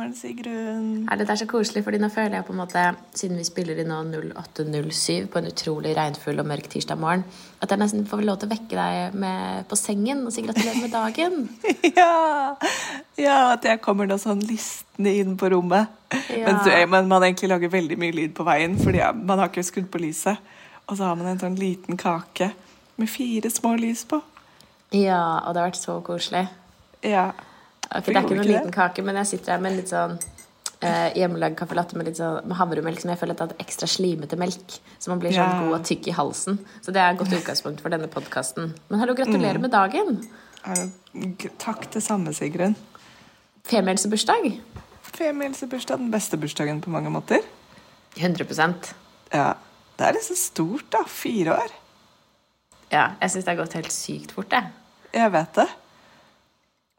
morgen, Sigrun. Er det der så koselig, fordi nå føler jeg på en måte, siden vi spiller i nå 08.07 på en utrolig regnfull og mørk tirsdag morgen, at jeg nesten får lov til å vekke deg med, på sengen og si gratulerer med dagen. Ja, ja, at jeg kommer da sånn listende inn på rommet. Ja. Mens du, men man egentlig lager veldig mye lyd på veien, fordi man har ikke skrudd på lyset. Og så har man en sånn liten kake med fire små lys på. Ja, og det har vært så koselig. Ja. Ok, det er ikke noen liten kake, men jeg sitter her med en litt sånn eh, hjemmelagd caffè latte med, sånn, med havremelk som jeg føler at er ekstra slimete melk. Så man blir sånn Ja. god og tykk i halsen. Så det er et godt utgangspunkt for denne podkasten. Men hallo, gratulerer Mm. med dagen! Takk det samme, Sigrun. Femihelsebursdag. Femihelsebursdag, den beste bursdagen på mange måter. 100% Ja. Det er liksom stort, da. Fire år. Ja, jeg syns det har gått helt sykt fort, jeg. Jeg vet det.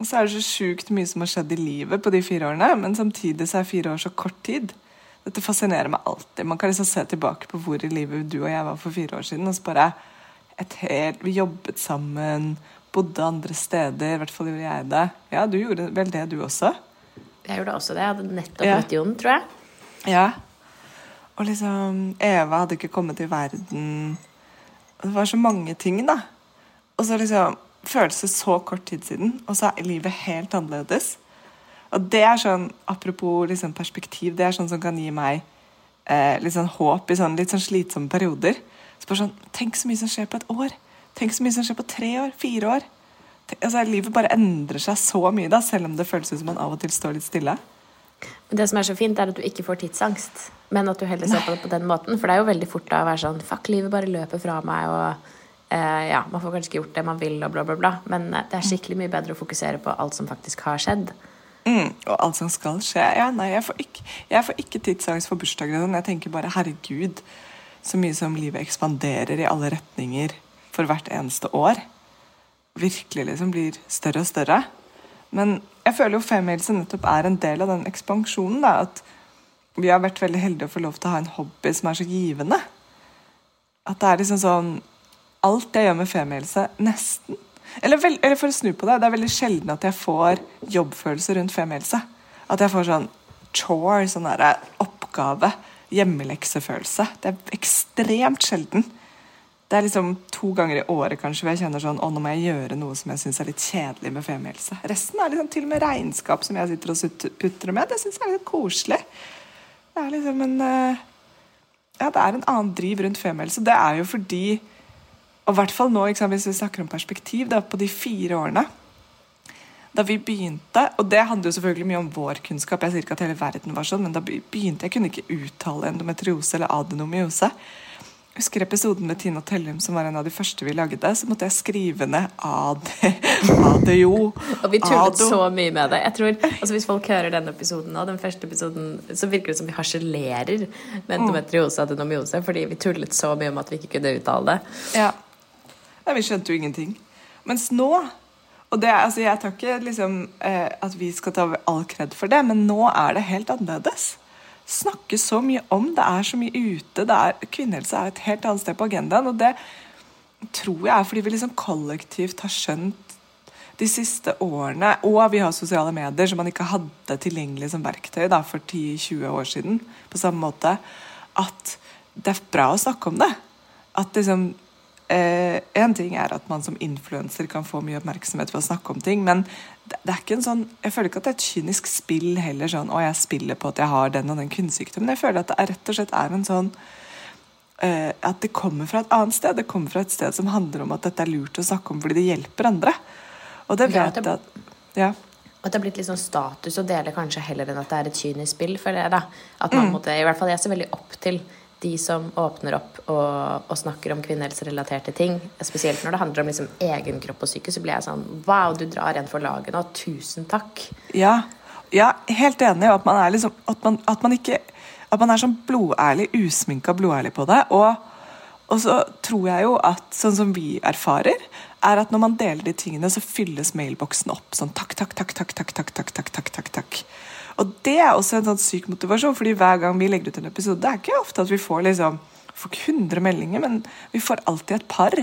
Og så er det så sjukt mye som har skjedd i livet på de fire årene, men samtidig så er fire år så kort tid. Dette fascinerer meg alltid. Man kan liksom se tilbake på hvor i livet du og jeg var for fire år siden, og så bare et helt, Vi jobbet sammen, bodde andre steder, i hvert fall gjorde jeg det. Ja, du gjorde vel det, du også? Jeg gjorde også det. Jeg hadde nettopp Ja. møtt Jon, tror jeg. Ja. Og liksom Eva hadde ikke kommet til verden. Det var så mange ting, da. Og så liksom føles det så kort tid siden, og så er livet helt annerledes. Og det er sånn, apropos liksom perspektiv, det er sånn som kan gi meg eh, litt sånn håp i sånn litt sånn slitsomme perioder. Så bare sånn, Tenk så mye som skjer på et år. Tenk så mye som skjer på tre år, fire år. Tenk, altså, livet bare endrer seg så mye, da, selv om det føles som man av og til står litt stille. Det som er så fint, er at du ikke får tidsangst. Men at du heller ser på det på den måten. For det er jo veldig fort da å være sånn Fuck, livet bare løper fra meg, og ja, man får kanskje ikke gjort det man vil, og bla, bla, bla. Men eh, det er skikkelig mye bedre å fokusere på alt som faktisk har skjedd. Mm, og alt som skal skje. Ja, nei, jeg får ikke, jeg får ikke tidsangst for bursdager. sånn. Jeg tenker bare herregud, så mye som livet ekspanderer i alle retninger for hvert eneste år. Virkelig liksom blir større og større. Men jeg føler jo femmihelse nettopp er en del av den ekspansjonen. da, At vi har vært veldig heldige å få lov til å ha en hobby som er så givende. At det er liksom sånn Alt jeg gjør med femmihelse, nesten eller, vel, eller for å snu på det, det er veldig sjelden at jeg får jobbfølelse rundt femmihelse. At jeg får sånn chore, sånn derre oppgave, hjemmeleksefølelse. Det er ekstremt sjelden. Det er liksom to ganger i året kanskje hvor jeg kjenner sånn, å nå må jeg gjøre noe som jeg syns er litt kjedelig med femmihelse. Resten er liksom til og med regnskap som jeg sitter og putrer med. Det syns jeg er litt koselig. Det er liksom en eh, Ja, det er en annen driv rundt femmihelse. Det er jo fordi og i hvert fall nå, sant, hvis vi snakker om perspektiv, da, på de fire årene da vi begynte, og det handler jo selvfølgelig mye om vår kunnskap, jeg sier ikke at hele verden var sånn, men da begynte jeg kunne ikke uttale endometriose eller adenomyose. Jeg husker episoden med Tina Tellum, som var en av de første vi lagde, så måtte jeg skrive ned AD, ADO. Og vi tullet ADO. så mye med det. Jeg tror, altså Hvis folk hører denne episoden nå, den første episoden, så virker det som vi harselerer med endometriose og adenomyose, fordi vi tullet så mye om at vi ikke kunne uttale det. Ja. Nei, vi skjønte jo ingenting. Mens nå Og det, altså, jeg tar ikke liksom, eh, at vi skal ta all kred for det, men nå er det helt annerledes. Snakkes så mye om, det er så mye ute. det er, Kvinnehelse er et helt annet sted på agendaen. Og det tror jeg er fordi vi liksom kollektivt har skjønt de siste årene, og vi har sosiale medier som man ikke hadde tilgjengelig som verktøy da, for 10-20 år siden, på samme måte, at det er bra å snakke om det. At liksom eh, En ting er at man som influenser kan få mye oppmerksomhet ved å snakke om ting, men det, det er ikke en sånn Jeg føler ikke at det er et kynisk spill heller, sånn å, jeg spiller på at jeg har den og den kunstsykdommen. Jeg føler at det er, rett og slett er en sånn eh, At det kommer fra et annet sted. Det kommer fra et sted som handler om at dette er lurt å snakke om fordi det hjelper andre. Og det vet jeg at Ja. At det har blitt litt sånn status å dele kanskje heller enn at det er et kynisk spill for det. da. At man måtte, I hvert fall jeg ser veldig opp til de som åpner opp og, og snakker om kvinnehelserelaterte ting. Spesielt når det handler om liksom egen kropp og syke, så blir jeg sånn Wow, du drar en for laget nå. Tusen takk. Ja, ja helt enig. At man er liksom At man, at man ikke At man er sånn blodærlig, usminka blodærlig på det. Og, Og så tror jeg jo at sånn som vi erfarer, er at når man deler de tingene, så fylles mailboksen opp. Sånn takk, takk, takk, takk, takk, takk, takk, takk, takk, takk, takk. Og det er også en sånn syk motivasjon, fordi hver gang vi legger ut en episode, det er ikke ofte at vi får liksom får ikke 100 meldinger, men vi får alltid et par.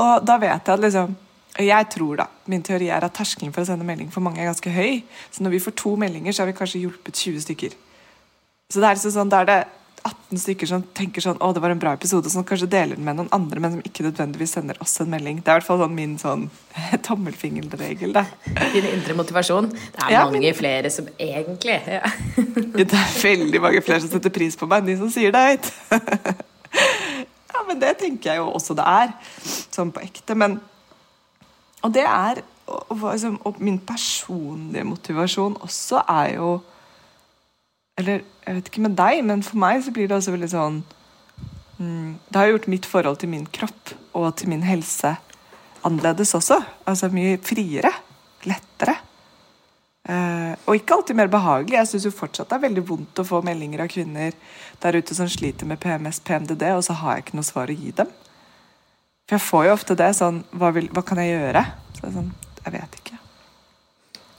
Og da vet jeg at liksom jeg tror da, Min teori er at terskelen for å sende melding for mange er ganske høy. Så når vi får to meldinger, så har vi kanskje hjulpet 20 stykker. Så det er liksom sånn, da er det 18 stykker som tenker sånn å det var en bra episode, som kanskje deler den med noen andre, men som ikke nødvendigvis sender oss en melding. Det er i hvert fall sånn min sånn tommelfingerregel. da. Din indre motivasjon. Det er Ja, mange men- flere som egentlig ja. Det er veldig mange flere som setter pris på meg enn de som sier det høyt. ja, men det tenker jeg jo også det er, sånn på ekte. Men Og det er og, og, liksom, og min personlige motivasjon også er jo Eller jeg vet ikke med deg, men for meg så blir det også veldig sånn mm, Det har gjort mitt forhold til min kropp og til min helse annerledes også. Altså mye friere. Lettere. Uh, og ikke alltid mer behagelig. Jeg syns fortsatt det er veldig vondt å få meldinger av kvinner der ute som sliter med PMS, PMDD, og så har jeg ikke noe svar å gi dem. For jeg får jo ofte det sånn Hva, vil, hva kan jeg gjøre? Så jeg sånn Jeg vet ikke.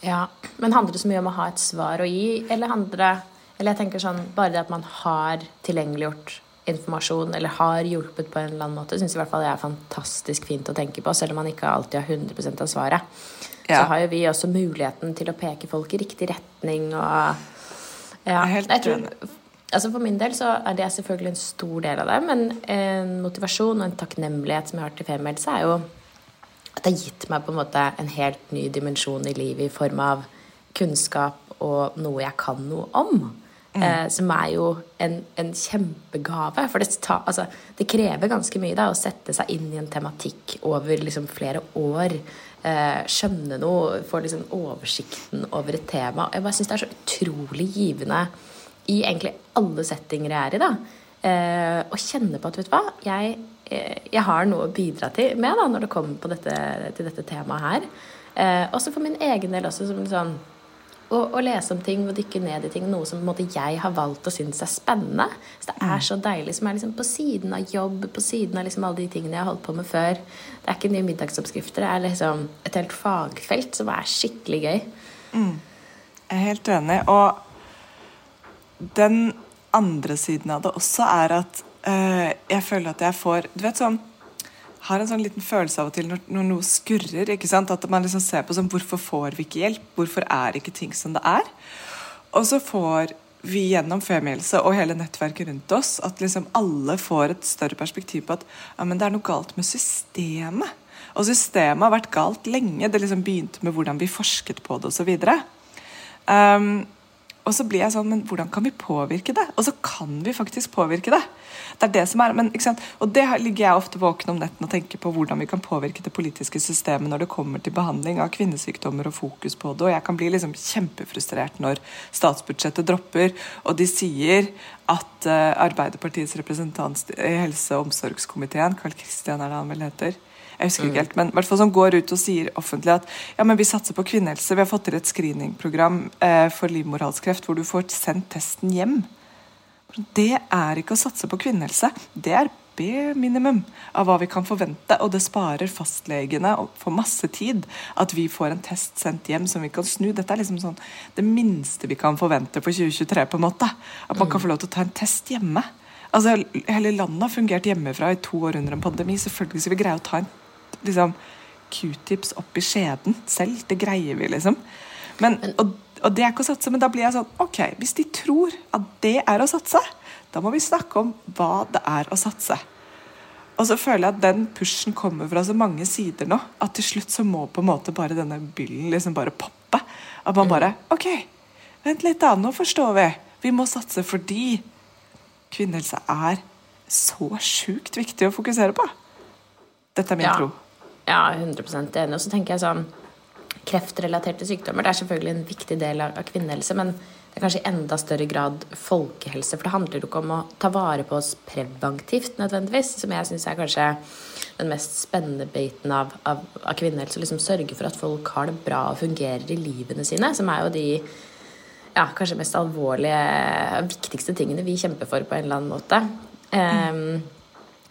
Ja, Men handler det så mye om å ha et svar å gi, eller handler det Eller jeg tenker sånn, Bare det at man har tilgjengeliggjort informasjon, eller har hjulpet på en eller annen måte, syns i hvert fall jeg er fantastisk fint å tenke på, selv om man ikke alltid har 100 av svaret. Ja. Så har jo vi også muligheten til å peke folk i riktig retning og ja, Jeg jeg tror, altså For min del så er det selvfølgelig en stor del av det, men en motivasjon og en takknemlighet som jeg har til femmelse, er jo at det har gitt meg på en måte en helt ny dimensjon i livet i form av kunnskap og noe jeg kan noe om. Eh, som er jo en, en kjempegave. For det, ta, altså, det krever ganske mye da, å sette seg inn i en tematikk over liksom, flere år. Eh, skjønne noe, få liksom, oversikten over et tema. Jeg bare syns det er så utrolig givende i egentlig alle settinger jeg er i. da eh, Å kjenne på at vet du hva, jeg, eh, jeg har noe å bidra til med da når det kommer dette, til dette temaet her. Eh, også for min egen del også som sånn å, å lese om ting og dykke ned i ting, noe som måte, jeg har valgt å synes er spennende. Så det er så deilig som er liksom på siden av jobb, på siden av liksom alle de tingene jeg har holdt på med før. Det er ikke nye middagsoppskrifter, det er liksom et helt fagfelt som er skikkelig gøy. Jeg er helt enig. Og den andre siden av det også er at øh, jeg føler at jeg får Du vet sånn har en sånn liten følelse av og til når, når noe skurrer. At man liksom ser på sånn Hvorfor får vi ikke hjelp? Hvorfor er ikke ting som det er? Og så får vi gjennom Femihelse og hele nettverket rundt oss at liksom alle får et større perspektiv på at ja, det er noe galt med systemet. Og systemet har vært galt lenge. Det liksom begynte med hvordan vi forsket på det osv. Um, og så blir jeg sånn, men hvordan kan vi påvirke det? Og så kan vi faktisk påvirke det. Det er det som er, men? Og det ligger jeg ofte våken om netten og tenker på hvordan vi kan påvirke det politiske systemet når det kommer til behandling av kvinnesykdommer og fokus på det. Og jeg kan bli liksom kjempefrustrert når statsbudsjettet dropper, og de sier at eh, Arbeiderpartiets representant i helse- og omsorgskomiteen, Carl Christian er det han vel heter, jeg husker ikke helt, men hvert fall som går ut og sier offentlig at ja, men vi satser på kvinnehelse. Vi har fått til et screeningprogram eh, for livmorhalskreft hvor du får sendt testen hjem. Det er ikke å satse på kvinnehelse. Det er B-minimum av hva vi kan forvente, og det sparer fastlegene for masse tid at vi får en test sendt hjem som vi kan snu. Dette er liksom sånn det minste vi kan forvente for 2023, på en måte. At man kan få lov til å ta en test hjemme. Altså, Hele landet har fungert hjemmefra i to år under en pandemi. Selvfølgelig skal vi greie å ta en liksom, q-tips opp i skjeden selv. Det greier vi, liksom. Men, og, og det er ikke å satse, men da blir jeg sånn Ok, hvis de tror at det er å satse, da må vi snakke om hva det er å satse. Og så føler jeg at den pushen kommer fra så mange sider nå, at til slutt så må på en måte bare denne byllen liksom bare poppe. At man bare Ok, vent litt da, nå forstår vi. Vi må satse fordi kvinnehelse er så sjukt viktig å fokusere på. Dette er min Ja. tro. Ja, 100% enig. Og så tenker jeg sånn Kreftrelaterte sykdommer det er selvfølgelig en viktig del av, kvinnehelse, men det er kanskje i enda større grad folkehelse. For det handler jo ikke om å ta vare på oss preventivt, nødvendigvis, som jeg syns er kanskje den mest spennende biten av, av, av kvinnehelse. Liksom sørge for at folk har det bra og fungerer i livene sine, som er jo de ja, kanskje mest alvorlige, viktigste tingene vi kjemper for på en eller annen måte. Ehm,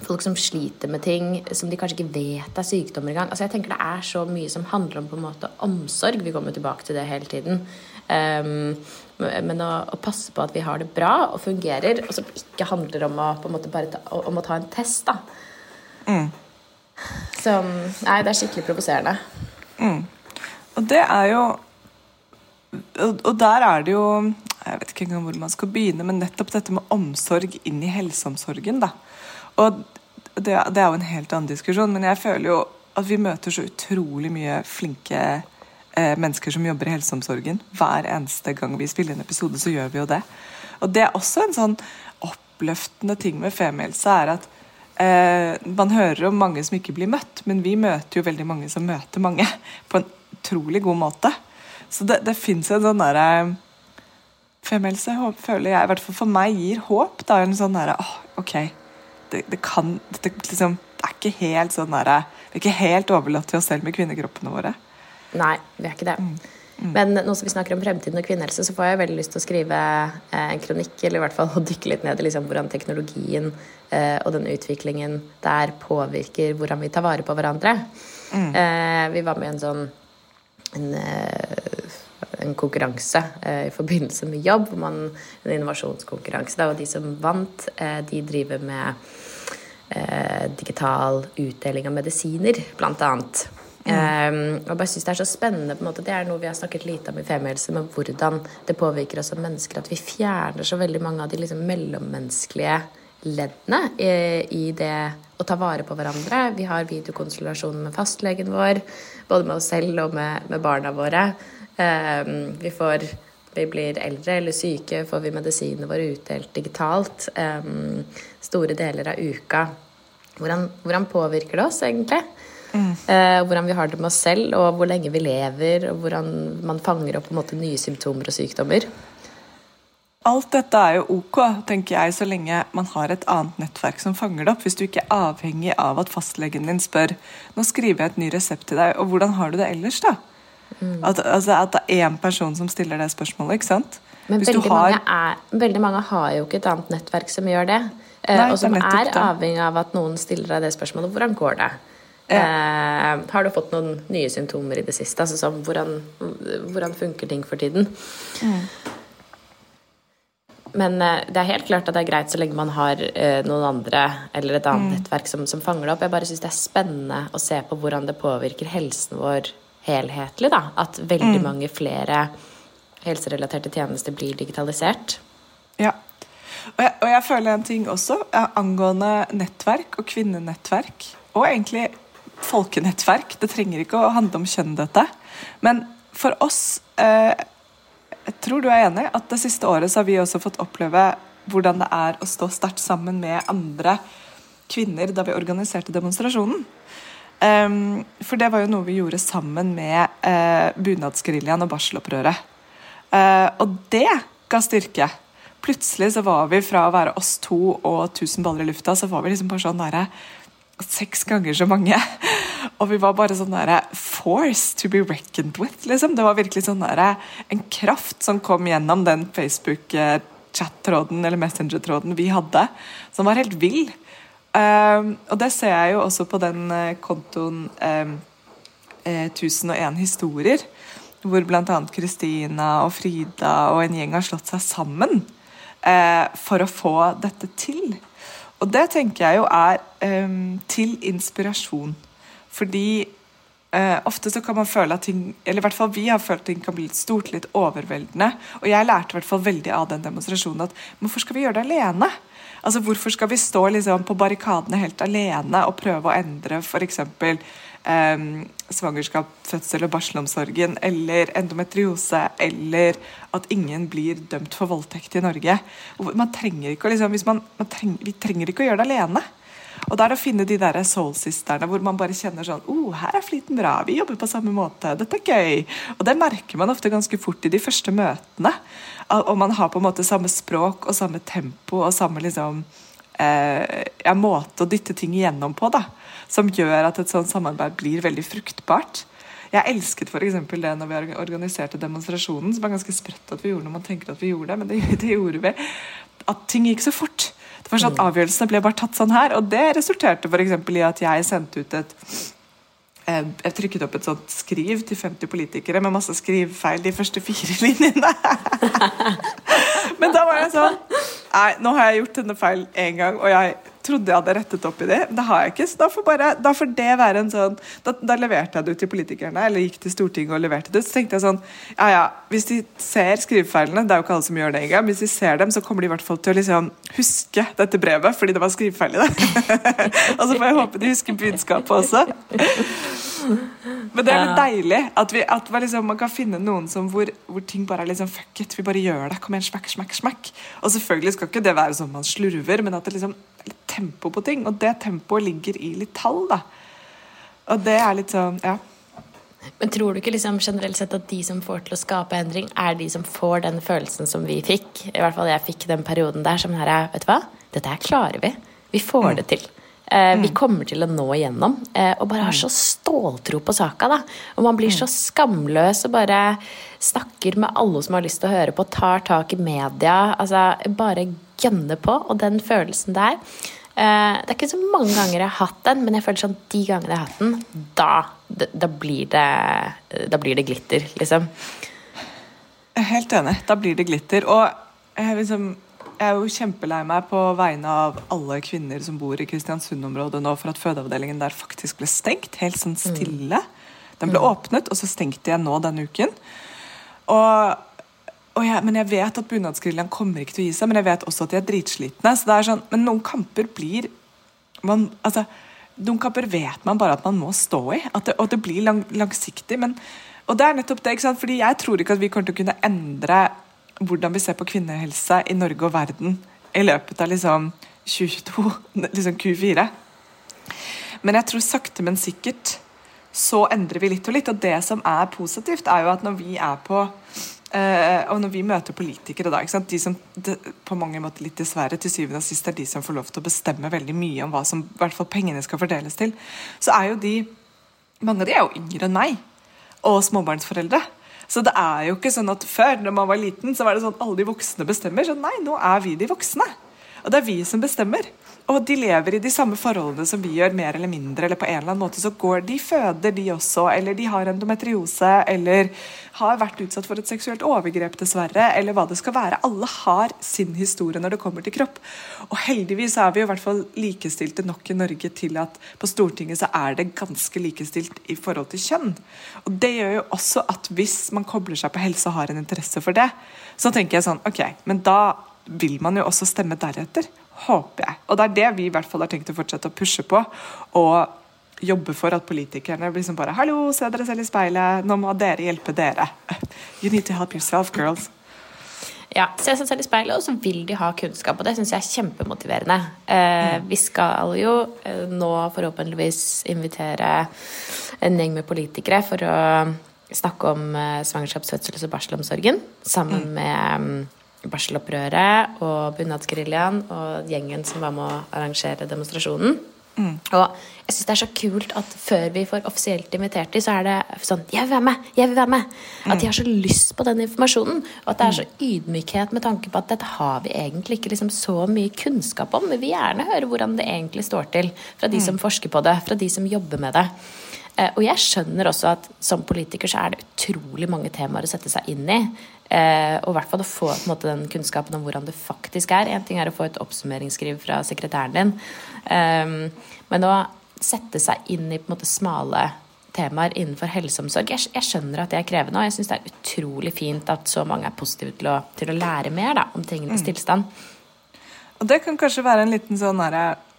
folk som sliter med ting som de kanskje ikke vet er sykdommer engang. Altså, jeg tenker det er så mye som handler om på en måte omsorg. Vi kommer tilbake til det hele tiden. Um, men å, å, passe på at vi har det bra og fungerer, og som ikke handler om å, ta, om å ta en test, da. Mm. Så Nei, det er skikkelig provoserende. Mm. Og det er jo og, og der er det jo Jeg vet ikke engang hvor man skal begynne, men nettopp dette med omsorg inn i helseomsorgen, da. Og det, det, er jo en helt annen diskusjon, men jeg føler jo at vi møter så utrolig mye flinke eh, mennesker som jobber i helseomsorgen. Hver eneste gang vi spiller en episode, så gjør vi jo det. Og det er også en sånn oppløftende ting med femihelse, er at eh, man hører om mange som ikke blir møtt, men vi møter jo veldig mange som møter mange på en utrolig god måte. Så det, det fins en sånn derre Femihelse føler jeg, i hvert fall for meg, gir håp. Det er en sånn derre oh, OK det, det kan det, liksom, det, er ikke helt sånn der, Vi er ikke helt overlatt til oss selv med kvinnekroppene våre. Nei, vi er ikke det. Mm. Mm. Men nå som vi snakker om fremtiden og kvinnehelse, så får jeg veldig lyst til å skrive eh, en kronikk, eller i hvert fall å dykke litt ned i liksom, hvordan teknologien eh, og den utviklingen der påvirker hvordan vi tar vare på hverandre. Mm. Eh, vi var med i en sånn en, eh, en konkurranse eh, i forbindelse med jobb, man, en innovasjonskonkurranse. Da, og de som vant, eh, de driver med eh, digital utdeling av medisiner, blant annet. Mm. Um, og bare synes Det er så spennende. på en måte Det er noe vi har snakket lite om i Femihelse, men hvordan det påvirker oss som mennesker. At vi fjerner så veldig mange av de liksom mellommenneskelige leddene i, i, det å ta vare på hverandre. Vi har videokonsultasjon med fastlegen vår, både med oss selv og med, med barna våre. Um, vi får vi blir eldre eller syke, får vi medisinene våre utdelt digitalt um, store deler av uka. Hvordan, hvordan, påvirker det oss egentlig? Mm. Uh, hvordan vi har det med oss selv, og hvor lenge vi lever, og hvordan man fanger opp måte, nye symptomer og sykdommer. Alt dette er jo ok, tenker jeg, så lenge man har et annet nettverk som fanger det opp. Hvis du ikke er avhengig av at fastlegen din spør nå skriver jeg et ny resept til deg, og hvordan har du det ellers, da? Mm. At, altså, at, det er én person som stiller det spørsmålet. ikke sant? Men veldig, har... mange er, veldig, mange har jo ikke et annet nettverk som gjør det. Eh, Nei, og som er, er avhengig av at noen stiller deg det spørsmålet. Hvordan går det? Ja. Eh, har du fått noen nye symptomer i det siste? Altså sånn, hvordan, hvordan funker ting for tiden? Mm. Men eh, det er helt klart at det er greit så lenge man har eh, noen andre eller et annet mm. nettverk som, som, fanger det opp. Jeg bare syns det er spennende å se på hvordan det påvirker helsen vår helhetlig, da. At veldig mm. mange flere helserelaterte tjenester blir digitalisert. Ja. Og jeg, og jeg føler en ting også angående nettverk og kvinnenettverk. Og egentlig folkenettverk. Det trenger ikke å handle om kjønn, dette. Men for oss eh, Jeg tror du er enig at det siste året så har vi også fått oppleve hvordan det er å stå sterkt sammen med andre kvinner da vi organiserte demonstrasjonen. Um, for det var jo noe vi gjorde sammen med uh, bunadsgeriljaen og barselopprøret. Uh, og det ga styrke. Plutselig så var vi fra å være oss to og 1000 baller i lufta, så var vi liksom bare sånn derre Seks ganger så mange. og vi var bare sånn derre Force to be reckoned with, liksom. Det var virkelig sånn derre En kraft som kom gjennom den Facebook-chat-tråden eller Messenger-tråden vi hadde, som var helt vill. Um, og det ser jeg jo også på den uh, kontoen um, uh, 1001 historier, hvor bl.a. Kristina og Frida og en gjeng har slått seg sammen uh, for å få dette til. Og det tenker jeg jo er um, til inspirasjon. Fordi uh, ofte så kan man føle at ting Eller i hvert fall vi har følt at ting kan bli litt stort, litt overveldende. Og jeg lærte i hvert fall veldig av den demonstrasjonen at hvorfor skal vi gjøre det alene? Altså, Hvorfor skal vi stå liksom, på barrikadene helt alene og prøve å endre f.eks. Eh, svangerskap, fødsel og barselomsorgen, eller endometriose, eller at ingen blir dømt for voldtekt i Norge? Man trenger ikke, liksom, man, man treng, vi trenger ikke å gjøre det alene. Og da er det å finne de der soul-sisterne hvor man bare kjenner sånn oh, her er fliten bra, vi jobber på samme måte, dette er gøy. Og det merker man ofte ganske fort i de første møtene. Og man har på en måte samme språk og samme tempo og samme liksom eh, ja, måte å dytte ting igjennom på, da. Som gjør at et sånt samarbeid blir veldig fruktbart. Jeg elsket f.eks. det når vi organiserte demonstrasjonen, som var ganske sprøtt at vi gjorde når man tenker at vi gjorde det, men det, det gjorde vi. At ting gikk så fort. Det var sånn at Avgjørelsene ble bare tatt sånn her, og det resulterte f.eks. i at jeg sendte ut et jeg trykket opp et sånt skriv til 50 politikere med masse skrivfeil de første fire linjene. Men da var jeg sånn Nei, nå har jeg gjort denne feil én gang, og jeg trodde jeg hadde rettet opp i det. Det har jeg ikke, så da får, bare, da får det være en sånn da, da, leverte jeg det ut til politikerne, eller gikk til Stortinget og leverte det ut. Så tenkte jeg sånn Ja ja, hvis de ser skrivefeilene, det er jo ikke alle som gjør det engang, hvis de ser dem, så kommer de i hvert fall til å liksom huske dette brevet, fordi det var skrivefeil i det. og så får jeg håpe de husker budskapet også. Men det er litt deilig at, vi, at liksom, man kan finne noen som hvor, hvor, ting bare er liksom fuck it, vi bare gjør det. Kom igjen, smakk, smakk, smakk. Og selvfølgelig skal ikke det være sånn man slurver, men at det liksom tempo på ting. Og det tempoet ligger i litt tall, da. Og det er litt sånn, ja. Men tror du ikke liksom generelt sett at de som får til å skape endring, er de som får den følelsen som vi fikk? I hvert fall jeg fikk den perioden der som her er Vet du hva? Dette her klarer vi. Vi får mm. det til. Eh, vi mm. kommer til å nå igjennom. Eh, og bare har så ståltro på saka. da. Og man blir så mm. skamløs og bare snakker med alle som har lyst til å høre på, tar tak i media. altså Bare gønner på. Og den følelsen der eh, Det er ikke så mange ganger jeg har hatt den, men jeg føler sånn de gangene jeg har hatt den, da, da, blir, det, da blir det glitter, liksom. Helt enig. Da blir det glitter. Og jeg liksom jeg er jo kjempelei meg på vegne av alle kvinner som bor i Kristiansund-området nå for at fødeavdelingen der faktisk ble stengt. Helt sånn mm. stille. Den ble mm. åpnet, og så stengte jeg nå denne uken. Og, og jeg, men jeg vet at bunadsgeriljaen kommer ikke til å gi seg, men jeg vet også at de er dritslitne. så det er sånn, Men noen kamper blir man, altså, Noen kamper vet man bare at man må stå i, det, og det blir lang, langsiktig. men og det er nettopp det, ikke sant? Fordi Jeg tror ikke at vi kommer til å kunne endre hvordan vi ser på kvinnehelse i Norge og verden i løpet av liksom 2022, liksom Q4. Men jeg tror sakte, men sikkert så endrer vi litt og litt. Og det som er positivt, er jo at når vi er på Uh, og når vi møter politikere da, de som de, på mange måter litt dessverre til syvende og sist er de som får lov til å bestemme veldig mye om hva som i hvert fall pengene skal fordeles til, så er jo de Mange av de er jo yngre enn meg, og småbarnsforeldre. Så det er jo ikke sånn at før, når man var liten, så var det sånn alle de voksne bestemmer. Så nei, nå er vi de voksne. Og det er vi som bestemmer. Og de lever i de samme forholdene som vi gjør, mer eller mindre. Eller på en eller annen måte så går de føder, de også. Eller de har endometriose, eller har vært utsatt for et seksuelt overgrep, dessverre. Eller hva det skal være. Alle har sin historie når det kommer til kropp. Og heldigvis er vi i hvert fall likestilte nok i Norge til at på Stortinget så er det ganske likestilt i forhold til kjønn. Og det gjør jo også at hvis man kobler seg på helse og har en interesse for det, så tenker jeg sånn OK, men da vil man jo også stemme deretter. Håper jeg. Og det er det vi i hvert fall har tenkt å fortsette å pushe på. Og jobbe for at politikerne blir liksom bare 'Hallo, se dere selv i speilet. Nå må dere hjelpe dere'. You need to help yourself, girls. Ja, se seg selv i speilet, og så vil de ha kunnskap. Og det syns jeg er kjempemotiverende. Eh, mm. Vi skal jo eh, nå forhåpentligvis invitere en gjeng med politikere for å snakke om eh, svangerskaps-, fødsels- og barselomsorgen sammen mm. med mm, barselopprøret og bunadsgeriljaen og gjengen som var med å arrangere demonstrasjonen. Mm. Og jeg syns det er så kult at før vi får offisielt invitert dem, så er det sånn 'Jeg vil være med! Jeg vil være med!' At de har så lyst på den informasjonen. Og at det er så ydmykhet med tanke på at dette har vi egentlig ikke liksom så mye kunnskap om. Vi vil gjerne høre hvordan det egentlig står til fra de som forsker på det, fra de som jobber med det. Eh, og jeg skjønner også at som politiker så er det utrolig mange temaer å sette seg inn i. Eh, og i hvert fall å få måte, den kunnskapen om hvordan det faktisk er. Én ting er å få et oppsummeringsskriv fra sekretæren din, eh, men å sette seg inn i måte smale temaer innenfor helseomsorg. Jeg, jeg skjønner at det er krevende, og jeg syns det er utrolig fint at så mange er positive til å, til å lære mer da, om tingenes mm. tilstand. Og det kan kanskje være en liten sånn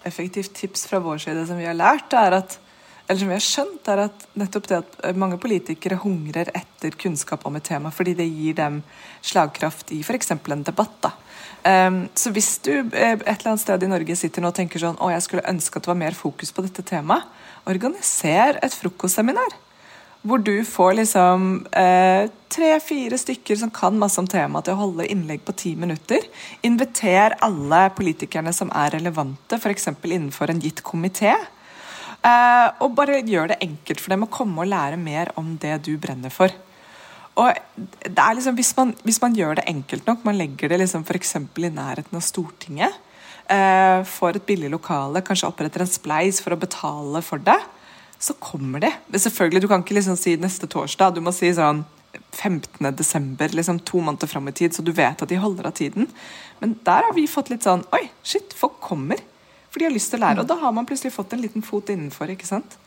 effektivt tips fra vår side som vi har lært, er at eller som vi har skjønt, er at nettopp det at mange politikere hungrer etter kunnskap om et tema, fordi det gir dem slagkraft i f.eks. en debatt. da. Um, så hvis du eh, et eller annet sted i Norge sitter nå og tenker sånn å, jeg skulle ønske at det var mer fokus på dette temaet, organiser et frokostseminar. Hvor du får liksom eh, tre-fire stykker som kan masse om temaet, til å holde innlegg på ti minutter. Inviter alle politikerne som er relevante, f.eks. innenfor en gitt komité. Uh, og bare gjør det enkelt for dem å komme og lære mer om det du brenner for. Og det er liksom, hvis man, hvis man gjør det enkelt nok, man legger det liksom f.eks. i nærheten av Stortinget, eh, får et billig lokale, kanskje oppretter en spleis for å betale for det, så kommer de. Selvfølgelig, Du kan ikke liksom si neste torsdag, du må si sånn 15. desember, liksom to måneder fram i tid, så du vet at de holder av tiden. Men der har vi fått litt sånn Oi, shit, folk kommer. For de har lyst til å lære, og da har man plutselig fått en liten fot innenfor. ikke sant?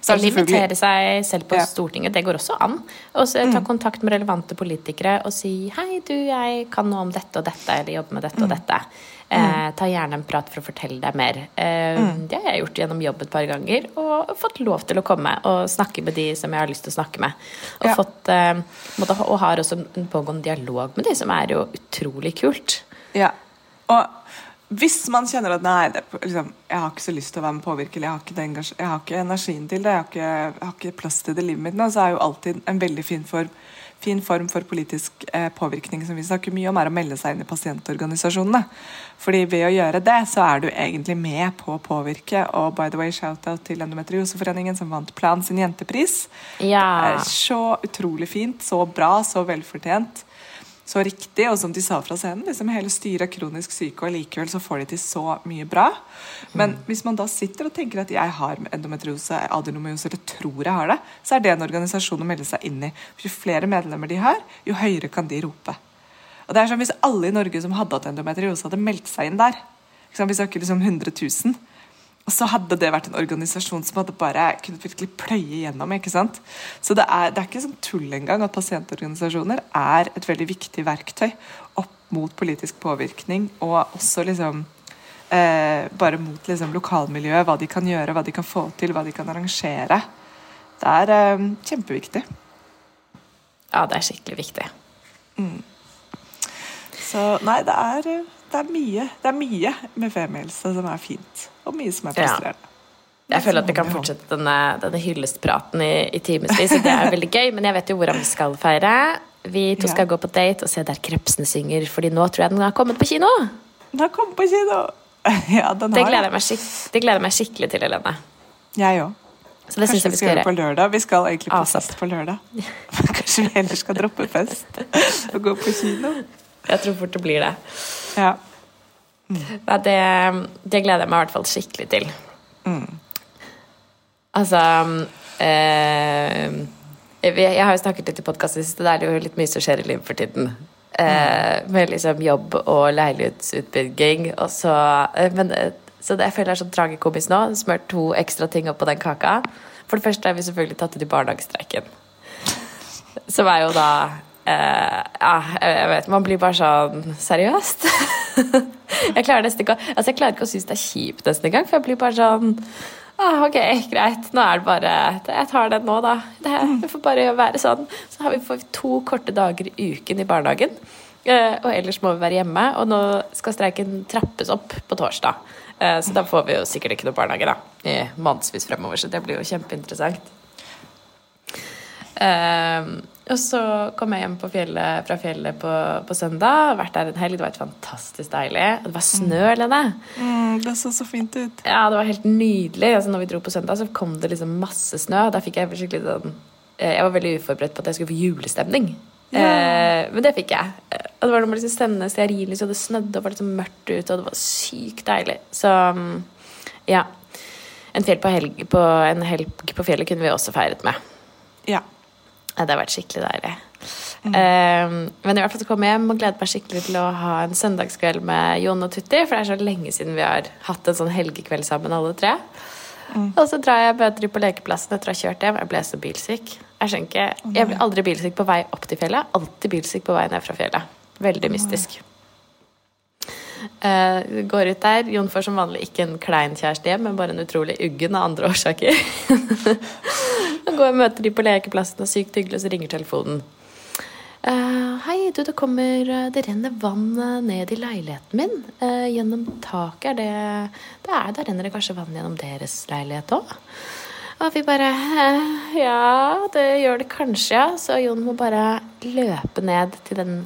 Så er Eller invitere seg selv på. Stortinget. Det går også an. Og så ta kontakt med relevante politikere og si 'Hei, du, jeg kan noe om dette og dette', eller 'jobbe med dette og dette. Eh, ta gjerne en prat for å fortelle deg mer. Eh, Det har jeg gjort gjennom jobb et par ganger, og fått lov til å komme og snakke med de som jeg har lyst til å snakke med. Og, fått, eh, måtte, og har også en pågående dialog med de, som er jo utrolig kult. Ja. Og hvis man kjenner at nei, det, liksom, jeg har ikke så lyst til å være med påvirkelig, jeg jeg har ikke energien til det, jeg har ikke, jeg har ikke plass til det i livet mitt nå, så er jo alltid en veldig fin form, fin form for politisk eh, påvirkning som vi snakker mye om, er å melde seg inn i pasientorganisasjonene. Fordi ved å gjøre det, så er du egentlig med på å påvirke. Og by the way, shout-out til Endometrioseforeningen som vant Plan sin jentepris. Ja. Det er så utrolig fint, så bra, så velfortjent. Så riktig, og som de sa fra scenen, liksom hele styret er kronisk syke, og likevel så får de til så mye bra. Men hvis man da sitter og tenker at jeg har endometriose, adenomyose, eller tror jeg har det, så er det en organisasjon å melde seg inn i. For jo flere medlemmer de har, jo høyere kan de rope. Og det er som Hvis alle i Norge som hadde hatt endometriose, hadde meldt seg inn der? Vi snakker liksom 100 000. Og så hadde det vært en organisasjon som hadde bare kunnet virkelig pløye gjennom. ikke sant? Så det er, det er ikke sånn tull engang at pasientorganisasjoner er et veldig viktig verktøy opp mot politisk påvirkning, og også liksom eh, bare mot liksom lokalmiljøet, hva de kan gjøre, hva de kan få til, hva de kan arrangere. Det er eh, kjempeviktig. ja, det er skikkelig viktig. Så nei, det er, eh, det er mye Det er mye med femielse som er fint, og mye som er Ja. frustrerende. Jeg føler at vi kan fortsette denne, denne hyllestpraten i, i timevis, det er veldig gøy. Men jeg vet jo hvordan vi skal feire. Vi to skal Ja. gå på date og se Der krepsene synger, Fordi nå tror jeg den har kommet på kino. Den har kommet på kino! Ja, den Det gleder det gleder jeg meg skikkelig til, Helene. Jeg òg. Så det Kanskje jeg vi skal gjøre på lørdag. Vi skal egentlig på Asap. fest på lørdag. Kanskje vi heller skal droppe fest og gå på kino. Jeg tror fort det blir det. Ja. Nei, det, det gleder jeg meg i hvert fall skikkelig til. Altså eh, Jeg har jo snakket litt i podkasten sist, det er jo litt mye som skjer i livet for tiden. Eh, med liksom jobb og leilighetsutbygging. Og så, eh, men, eh, så det, jeg føler jeg er sånn tragikomisk nå. Smørt to ekstra ting oppå den kaka. For det første har vi selvfølgelig tatt ut i barnehagestreiken. Som er jo da eh, Ja, jeg vet Man blir bare sånn Seriøst? jeg klarer nesten ikke å Altså jeg klarer ikke å synes det er kjipt nesten engang, for jeg blir bare sånn ah, Ok, greit. Nå er det bare Jeg tar den nå, da. Det, det får bare være sånn. Så har vi får to korte dager i uken i barnehagen. Uh, og ellers må vi være hjemme. Og nå skal streiken trappes opp på torsdag. Uh, så da får vi jo sikkert ikke noe barnehage da i månedsvis fremover. Så det blir jo kjempeinteressant. Ehm, og så kom jeg hjem på fjellet, fra fjellet på, på søndag. Vært der en helg. Det var helt fantastisk deilig. Det var snø, Lene. Mm, det så så fint ut. Ja, det var helt nydelig. Altså, når vi dro på søndag, så kom det liksom masse snø. Da fikk jeg skikkelig sånn eh, Jeg var veldig uforberedt på at jeg skulle få julestemning. Eh, men det fikk jeg. Eh, Og det var noe liksom stemmene stearinlys, og det snødde og var liksom mørkt ute, og det var sykt deilig. Så mm, ja. En, på helg, på, en helg på fjellet kunne vi også feiret med. Ja. Det har vært skikkelig deilig. Eh, men i hvert fall til å komme hjem og glede meg skikkelig til å ha en søndagskveld med Jon og Tutti. For det er så lenge siden vi har hatt en sånn helgekveld sammen, alle tre. Og så drar jeg bøter på lekeplassen etter å ha kjørt hjem. Jeg ble så bilsyk. Jeg skjønner ikke, jeg blir aldri bilsyk på vei opp til fjellet. Alltid bilsyk på vei ned fra fjellet. Veldig mystisk. Eh, går ut der. Jon får som vanlig ikke en klein kjæreste hjem, men bare en utrolig uggen av andre årsaker. Går og møter de på lekeplassen, og sykt hyggelig, og så ringer telefonen. Uh, hei, du, det kommer eh, Det renner vann ned i leiligheten min. Uh, gjennom taket. Er det det er, Da renner det kanskje vann gjennom deres leilighet òg? Og vi bare uh, Ja, det gjør det kanskje, ja. Så Jon må bare løpe ned til den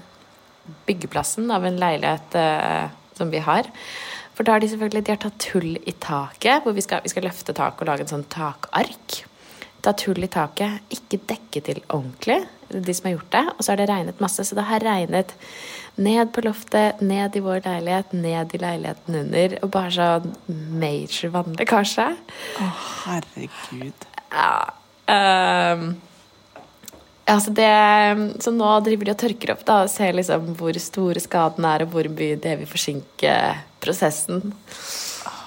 byggeplassen av en leilighet som vi har. For da har de selvfølgelig de har tatt hull i taket, hvor vi skal, vi skal løfte taket og lage en sånn takark Tatt hull i taket. Ikke dekket til ordentlig, de som har gjort det. Og så har det regnet masse. Så det har regnet ned på loftet, ned i vår leilighet, ned i leiligheten under. Og bare sånn major vannlekkasje. Å, herregud. Ja. ehm, altså det, så nå driver de og tørker opp da, og ser liksom hvor store skaden er, og hvor mye det vil forsinke prosessen.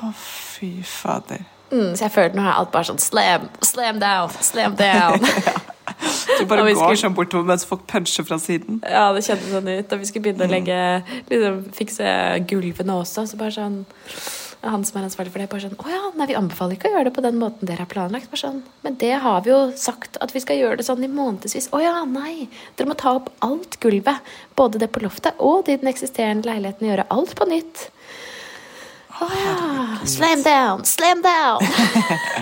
Å, fy fader. Mm, så jeg føler nå er alt bare sånn slam, slam down, slam down. Du bare går skulle- sånn bortover mens folk puncher fra siden. ja, det kjentes sånn ut. Og vi skulle begynne å legge, liksom, fikse gulvene også. Så bare sånn han som er ansvarlig for det, bare sånn Å ja, nei, vi anbefaler ikke å gjøre det på den måten dere har planlagt. Bare sånn, Men det har vi jo sagt at vi skal gjøre det sånn i månedsvis. Å ja, nei. Dere må ta opp alt gulvet. Både det på loftet og i den eksisterende leiligheten. Gjøre alt på nytt. Å ja. Slam down, slam down!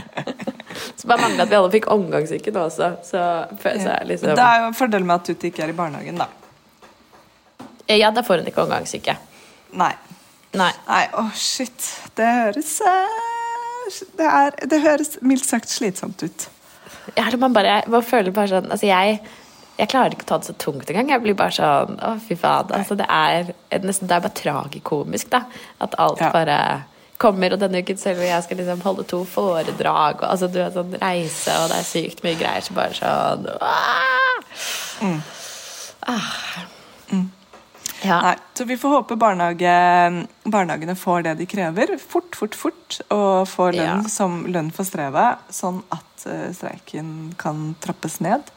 så bare mangler at vi alle fikk omgangssyke nå også. Så, så er liksom Det er jo en fordel med at Tutti ikke er i barnehagen, da. Ja, da får hun ikke omgangssyke. Nei. Nei. Nei, å shit. Det høres eh, det, er, det høres mildt sagt slitsomt ut. Ja, man bare man føler bare sånn Altså, jeg, jeg klarer ikke å ta det så tungt engang. Jeg blir bare sånn Å, fy faen. Altså, det er nesten Det er bare tragikomisk, da. At alt Ja. bare kommer. Og denne uken selv hvor jeg skal liksom holde to foredrag, og altså, du har sånn reise, og det er sykt mye greier, så bare sånn mm. Ah. Ja. Nei, så vi får håpe barnehage, barnehagene får det de krever, fort, fort, fort, og får lønn Ja. som lønn for strevet, sånn at uh, streiken kan trappes ned.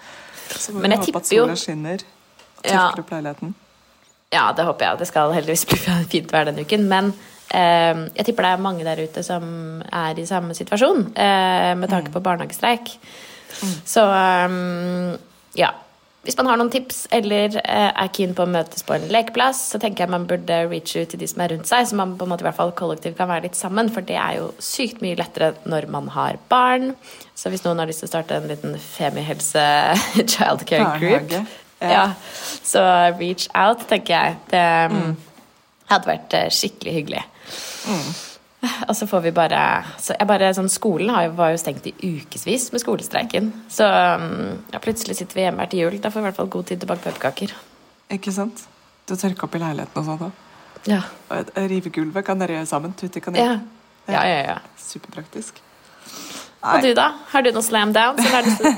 Så får Men vi håpe at sola skinner og tørker opp leiligheten. Ja, det håper jeg. Det skal heldigvis bli fint vær denne uken. Men eh, jeg tipper det er mange der ute som er i samme situasjon eh, med tanke på barnehagestreik. Så um, ja. Hvis man har noen tips eller eh, er keen på å møtes på en lekeplass, så tenker jeg man burde reach ut til de som er rundt seg, så man på en måte i hvert fall kollektivt kan være litt sammen. For det er jo sykt mye lettere når man har barn. Så hvis noen har lyst til å starte en liten femihelse childcare group ja. Ja. Så reach out, tenker jeg. Det mm. hadde vært eh, skikkelig hyggelig. Og så får vi bare, bare sånn, Skolen har jo, var jo stengt i ukevis med skolestreiken. Så mm, ja, plutselig sitter vi hjemme her til jul. Da får vi i hvert fall god tid til å bake pepperkaker. Ikke sant? Du tørker opp i leiligheten og sånt da. Ja. Rive gulvet kan dere gjøre sammen. Tutti kan Ja. gjøre. ja, ja, ja. Superpraktisk. Og du, da? Har du noen slam down? Som du har lyst til?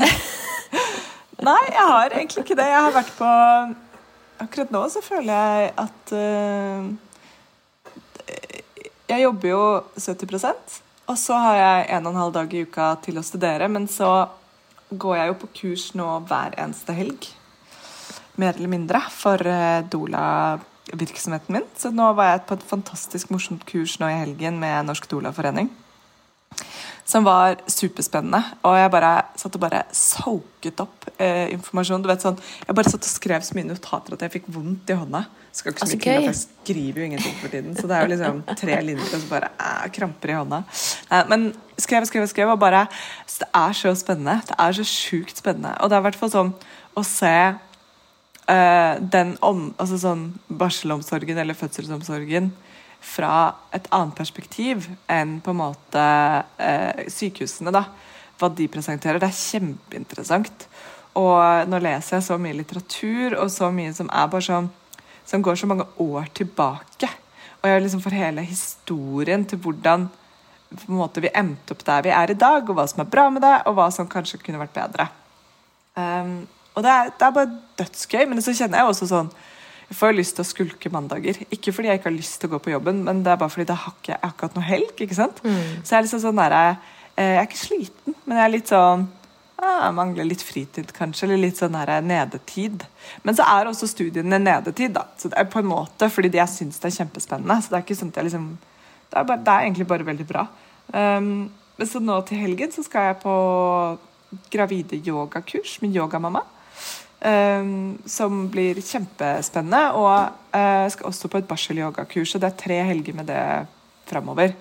Nei, jeg har egentlig ikke det. Jeg har vært på Akkurat nå så føler jeg at eh, Jeg jobber jo 70% og så har jeg en og en halv dag i uka til å studere. Men så går jeg jo på kurs nå hver eneste helg. Mer eller mindre. For eh, Dola-virksomheten min. Så nå var jeg på et fantastisk morsomt kurs nå i helgen med Norsk Dola-forening som var superspennende. Og jeg bare satt og bare soaket opp eh, informasjon. Du vet sånn, Jeg bare satt og skrev så mye notater at jeg fikk vondt i hånda. Skal ikke så mye til, for jeg skriver jo ingenting for tiden. Så det er jo liksom tre linjer og så bare eh, kramper i hånda. Men skrev og skrev og skrev, og bare Det er så spennende. Det er så sjukt spennende. Og det er i hvert fall sånn å se uh, den om, altså sånn barselomsorgen eller fødselsomsorgen fra et annet perspektiv enn på en måte uh, sykehusene, da. Hva de presenterer. Det er kjempeinteressant. Og nå leser jeg så mye litteratur, og så mye som er bare sånn Som går så mange år tilbake. Og jeg liksom får hele historien til hvordan på en måte vi endte opp der vi er i dag, og hva som er bra med det, og hva som kanskje kunne vært bedre. Um, og det er, det er bare dødsgøy, men så kjenner jeg også sånn Jeg får jo lyst til å skulke mandager. Ikke fordi jeg ikke har lyst til å gå på jobben, men det er bare fordi da har ikke jeg akkurat noe helg. ikke sant? Så jeg er liksom sånn der, eh, Jeg er ikke sliten, men jeg er litt sånn ah, mangler litt fritid, kanskje, eller litt sånn her nedetid. Men så er også studiene nedetid, da. Så det er på en måte fordi jeg syns det er kjempespennende. Så det er ikke sånn at jeg liksom Det er, bare, det er egentlig bare veldig bra. Um, så nå til helgen så skal jeg på gravide yogakurs med yogamamma. Um, som blir kjempespennende. Og uh, jeg skal også på et barsel-yogakurs, og det er tre helger med det framover.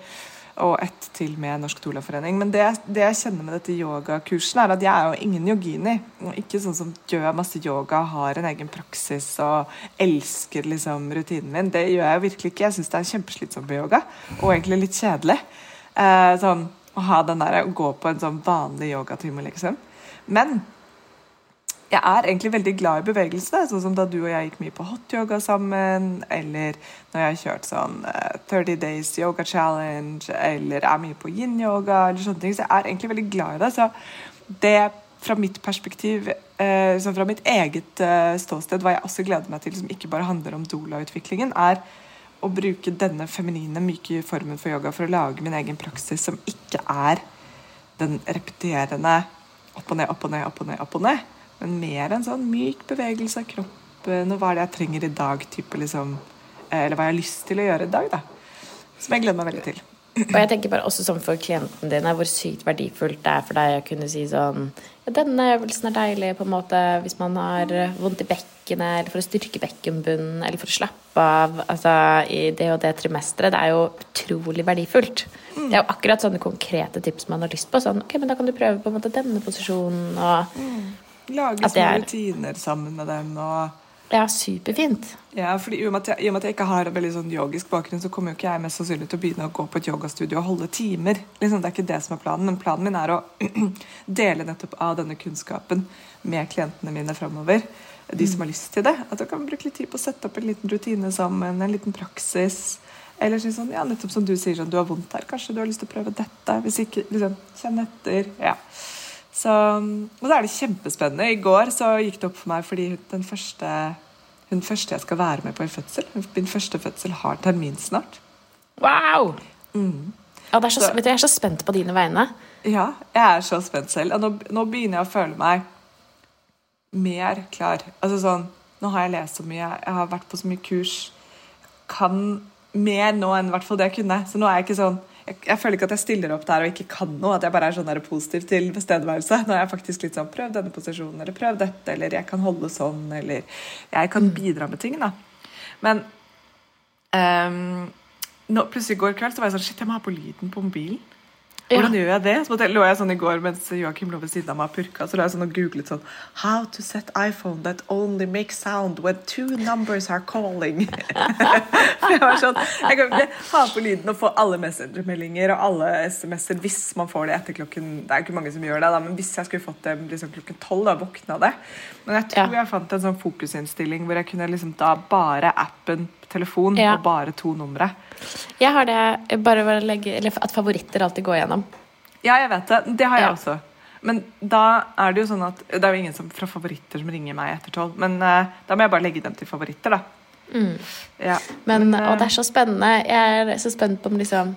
Og ett til med Norsk Doula-forening. Men det, det jeg kjenner med dette yogakursen, er at jeg er jo ingen yogini. Ikke sånn som gjør masse yoga, har en egen praksis og elsker liksom rutinen min. Det gjør jeg jo virkelig ikke. Jeg syns det er kjempeslitsomt med yoga, og egentlig litt kjedelig. Eh, sånn å ha den der, å gå på en sånn vanlig yogatime, liksom. Men jeg er egentlig veldig glad i bevegelse, sånn som da du og jeg gikk mye på hotyoga sammen, eller når jeg har kjørt sånn uh, 30 Days Yoga Challenge, eller er mye på yin-yoga, eller sånne ting. Så jeg er egentlig veldig glad i det. Så det fra mitt perspektiv, liksom fra mitt eget uh, ståsted, hva jeg også gleder meg til, som ikke bare handler om doula-utviklingen, er å bruke denne feminine, myke formen for yoga for å lage min egen praksis som ikke er den repeterende opp og ned, opp og ned, opp og ned. opp og ned men mer en sånn myk bevegelse av kroppen, og hva er det jeg trenger i dag, type liksom eh, Eller hva jeg har lyst til å gjøre i dag, da. Som jeg gleder meg veldig til. Og jeg tenker bare også sånn for klienten din hvor sykt verdifullt det er for deg å kunne si sånn ja, denne øvelsen er deilig på en måte hvis man har vondt i bekkenet, eller for å styrke bekkenbunnen, eller for å slappe av altså, i det og det trimesteret. Det er jo utrolig verdifullt. Mm. Det er jo akkurat sånne konkrete tips man har lyst på. Sånn, ok, men da kan du prøve på en måte denne posisjonen, og mm. Lage små er... rutiner sammen med dem. og ja, superfint. Ja, fordi i og, jeg, I og med at jeg ikke har en veldig sånn yogisk bakgrunn, så kommer jo ikke jeg mest sannsynlig til å begynne å gå på et yogastudio og holde timer. Liksom, det er ikke det som er planen, men planen min er å dele nettopp av denne kunnskapen med klientene mine framover. De som har lyst til det. At du kan bruke litt tid på å sette opp en liten rutine sammen, en liten praksis. Eller sånn, ja, nettopp som du sier, sånn, du har vondt her, kanskje du har lyst til å prøve dette. Hvis ikke, liksom, kjenn etter. ja. Så, og så er det kjempespennende. I går så gikk det opp for meg fordi den første, hun første jeg skal være med på i fødsel, min første fødsel, har termin snart. Wow! Mm. Ja, så, så, du, jeg er så spent på dine vegne. Ja, jeg er så spent selv. Og nå, nå begynner jeg å føle meg mer klar. Altså sånn, Nå har jeg lest så mye, jeg har vært på så mye kurs. Kan mer nå enn hvert fall det jeg kunne. Så nå er jeg ikke sånn jeg, jeg, føler ikke at jeg stiller opp der og ikke kan noe. At jeg bare er sånn der positiv til bestedværelse, Nå er jeg faktisk litt sånn Prøv denne posisjonen, eller prøv dette, eller jeg kan holde sånn, eller Jeg kan mm. bidra med ting, da. Men um, nå, plutselig i går kveld så var jeg sånn Shit, jeg må ha på lyden på mobilen. Hvordan gjør jeg det? Så lå jeg sånn i går mens Joakim lå ved siden av meg og purka. Så lå jeg sånn og googlet sånn How to set iPhone that only makes sound when two numbers are calling. For jeg var sånn Jeg kan ikke ha på lyden og få alle Messenger-meldinger og alle SMS-er hvis man får det etter klokken Det er ikke mange som gjør det, da, men hvis jeg skulle fått det liksom klokken tolv, da våkna det. Men jeg tror ja. jeg fant en sånn fokusinnstilling hvor jeg kunne liksom da bare appen telefon ja. og bare to numre. Jeg har det bare legge, eller at favoritter alltid går gjennom. Ja, jeg vet det. Det har jeg ja. også. Men da er det jo sånn at det er jo ingen som, fra favoritter som ringer meg etter tolv. Men uh, da må jeg bare legge dem til favoritter, da. Mm. Ja. Men, men og det er så spennende. Jeg er så spent på om liksom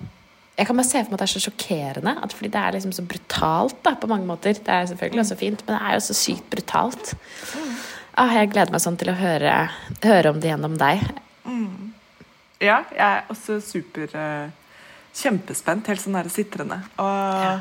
jeg kan bare se for meg at det er så sjokkerende. At fordi det er liksom så brutalt da, på mange måter. Det er selvfølgelig også fint, men det er jo så sykt brutalt. Mm. Ah, jeg gleder meg sånn til å høre, høre om det gjennom deg. Mm. Ja, jeg er også super uh, Kjempespent. Helt sånn sitrende. Og ja.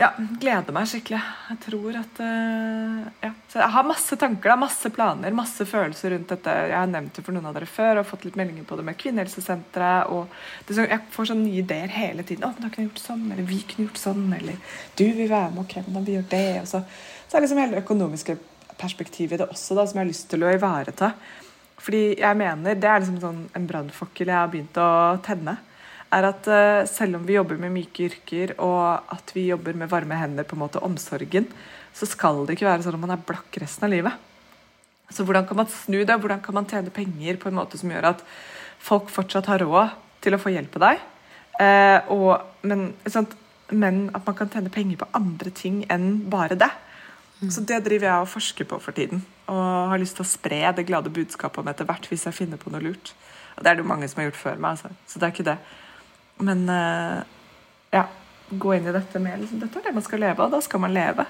ja. gleder meg skikkelig. Jeg tror at uh, ja. Jeg har masse tanker, da, masse planer, masse følelser rundt dette. Jeg har nevnt det for noen av dere før og fått litt meldinger på det med Kvinnehelsesenteret. Og så, jeg får sånne nye ideer hele tiden. 'Å, men da kunne jeg gjort sånn', eller 'vi kunne gjort sånn', eller 'du vil være med', ok, hvem da vi gjør det? Og så, så er det liksom hele det økonomiske perspektivet i det også, da, som jeg har lyst til å ivareta. Fordi jeg mener, Det er liksom sånn en brannfakkel jeg har begynt å tenne. er at uh, Selv om vi jobber med myke yrker og at vi jobber med varme hender, på en måte omsorgen, så skal det ikke være sånn at man er blakk resten av livet. Så hvordan kan man snu det? Hvordan kan man tjene penger på en måte som gjør at folk fortsatt har råd til å få hjelp av deg? Uh, og, men, men, at man kan tjene penger på andre ting enn bare det. Så det driver jeg og forsker på for tiden. Og har lyst til å spre det glade budskapet om etter hvert hvis jeg finner på noe lurt. Og det er det jo mange som har gjort før meg, altså. så det er ikke det. Men uh, ja, gå inn i dette med liksom, Dette er det man skal leve av. Da skal man leve.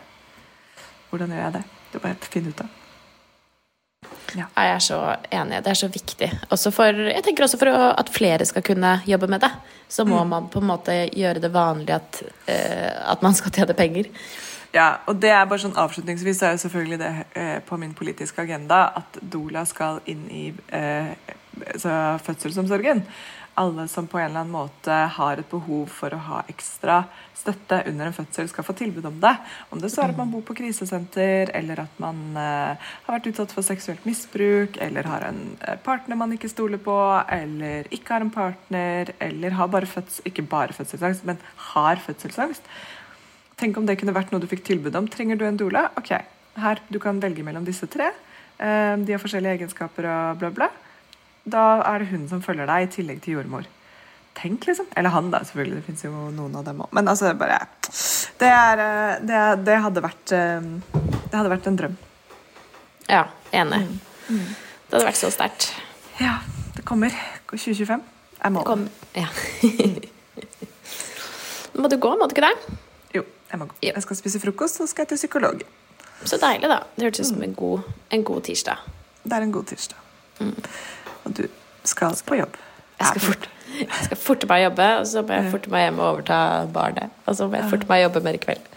Hvordan gjør jeg det? Det bare å finne ut av. Ja. Jeg er så enig. Det er så viktig. Også for, jeg tenker også for at flere skal kunne jobbe med det. Så må mm. man på en måte gjøre det vanlig at, uh, at man skal tjene penger. Ja, og det er bare sånn Avslutningsvis er jo selvfølgelig det eh, på min politiske agenda at Dola skal inn i eh, fødselsomsorgen. Alle som på en eller annen måte har et behov for å ha ekstra støtte under en fødsel, skal få tilbud om det. Om det så er at man bor på krisesenter, eller at man eh, har vært utsatt for seksuelt misbruk, eller har en eh, partner man ikke stoler på, eller ikke har en partner, eller har bare fødsel, ikke bare fødselsangst, men har fødselsangst Tenk om det kunne vært noe du fikk tilbud om. Trenger du en doula? Ok, her, du kan velge mellom disse tre. Eh, de har forskjellige egenskaper og bla, bla. Da er det hun som følger deg, i tillegg til jordmor. Tenk, liksom. Eller han, da, selvfølgelig. Det fins jo noen av dem òg. Men altså, bare det, er, eh, det, det, hadde vært eh, Det hadde vært en drøm. Ja, enig. Mm. Det hadde vært så sterkt. Ja. Det kommer. 2025 er målet. Ja. må du gå, må du ikke det? Jeg må. Jeg skal spise frokost, så skal jeg til psykolog. Så deilig, da. Det hørtes ut som en god, en god, tirsdag. Det er en god tirsdag. Mm. Og du skal på jobb. Jeg skal, fort, jeg skal forte meg jobbe, og så må jeg forte meg hjem og overta barnet. Og så må jeg forte meg jobbe mer i kveld.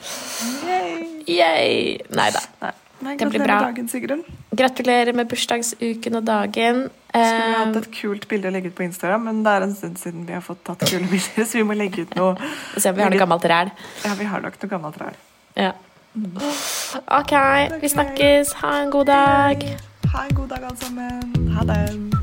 Yay! Yay. Nei da. Nei, det blir bra. Dagen, Sigrun. Gratulerer med bursdagsuken og dagen. Skulle vi hatt et kult bilde å legge ut på Instagram, men det er en stund siden vi har fått tatt kule bilder, så vi må legge ut noe. Se om vi har noe gammelt ræl. Ja, vi har nok noe gammelt ræl. Ja. Okay, OK, vi snakkes. Ha en god dag. Ha en god dag, alle sammen. Ha det.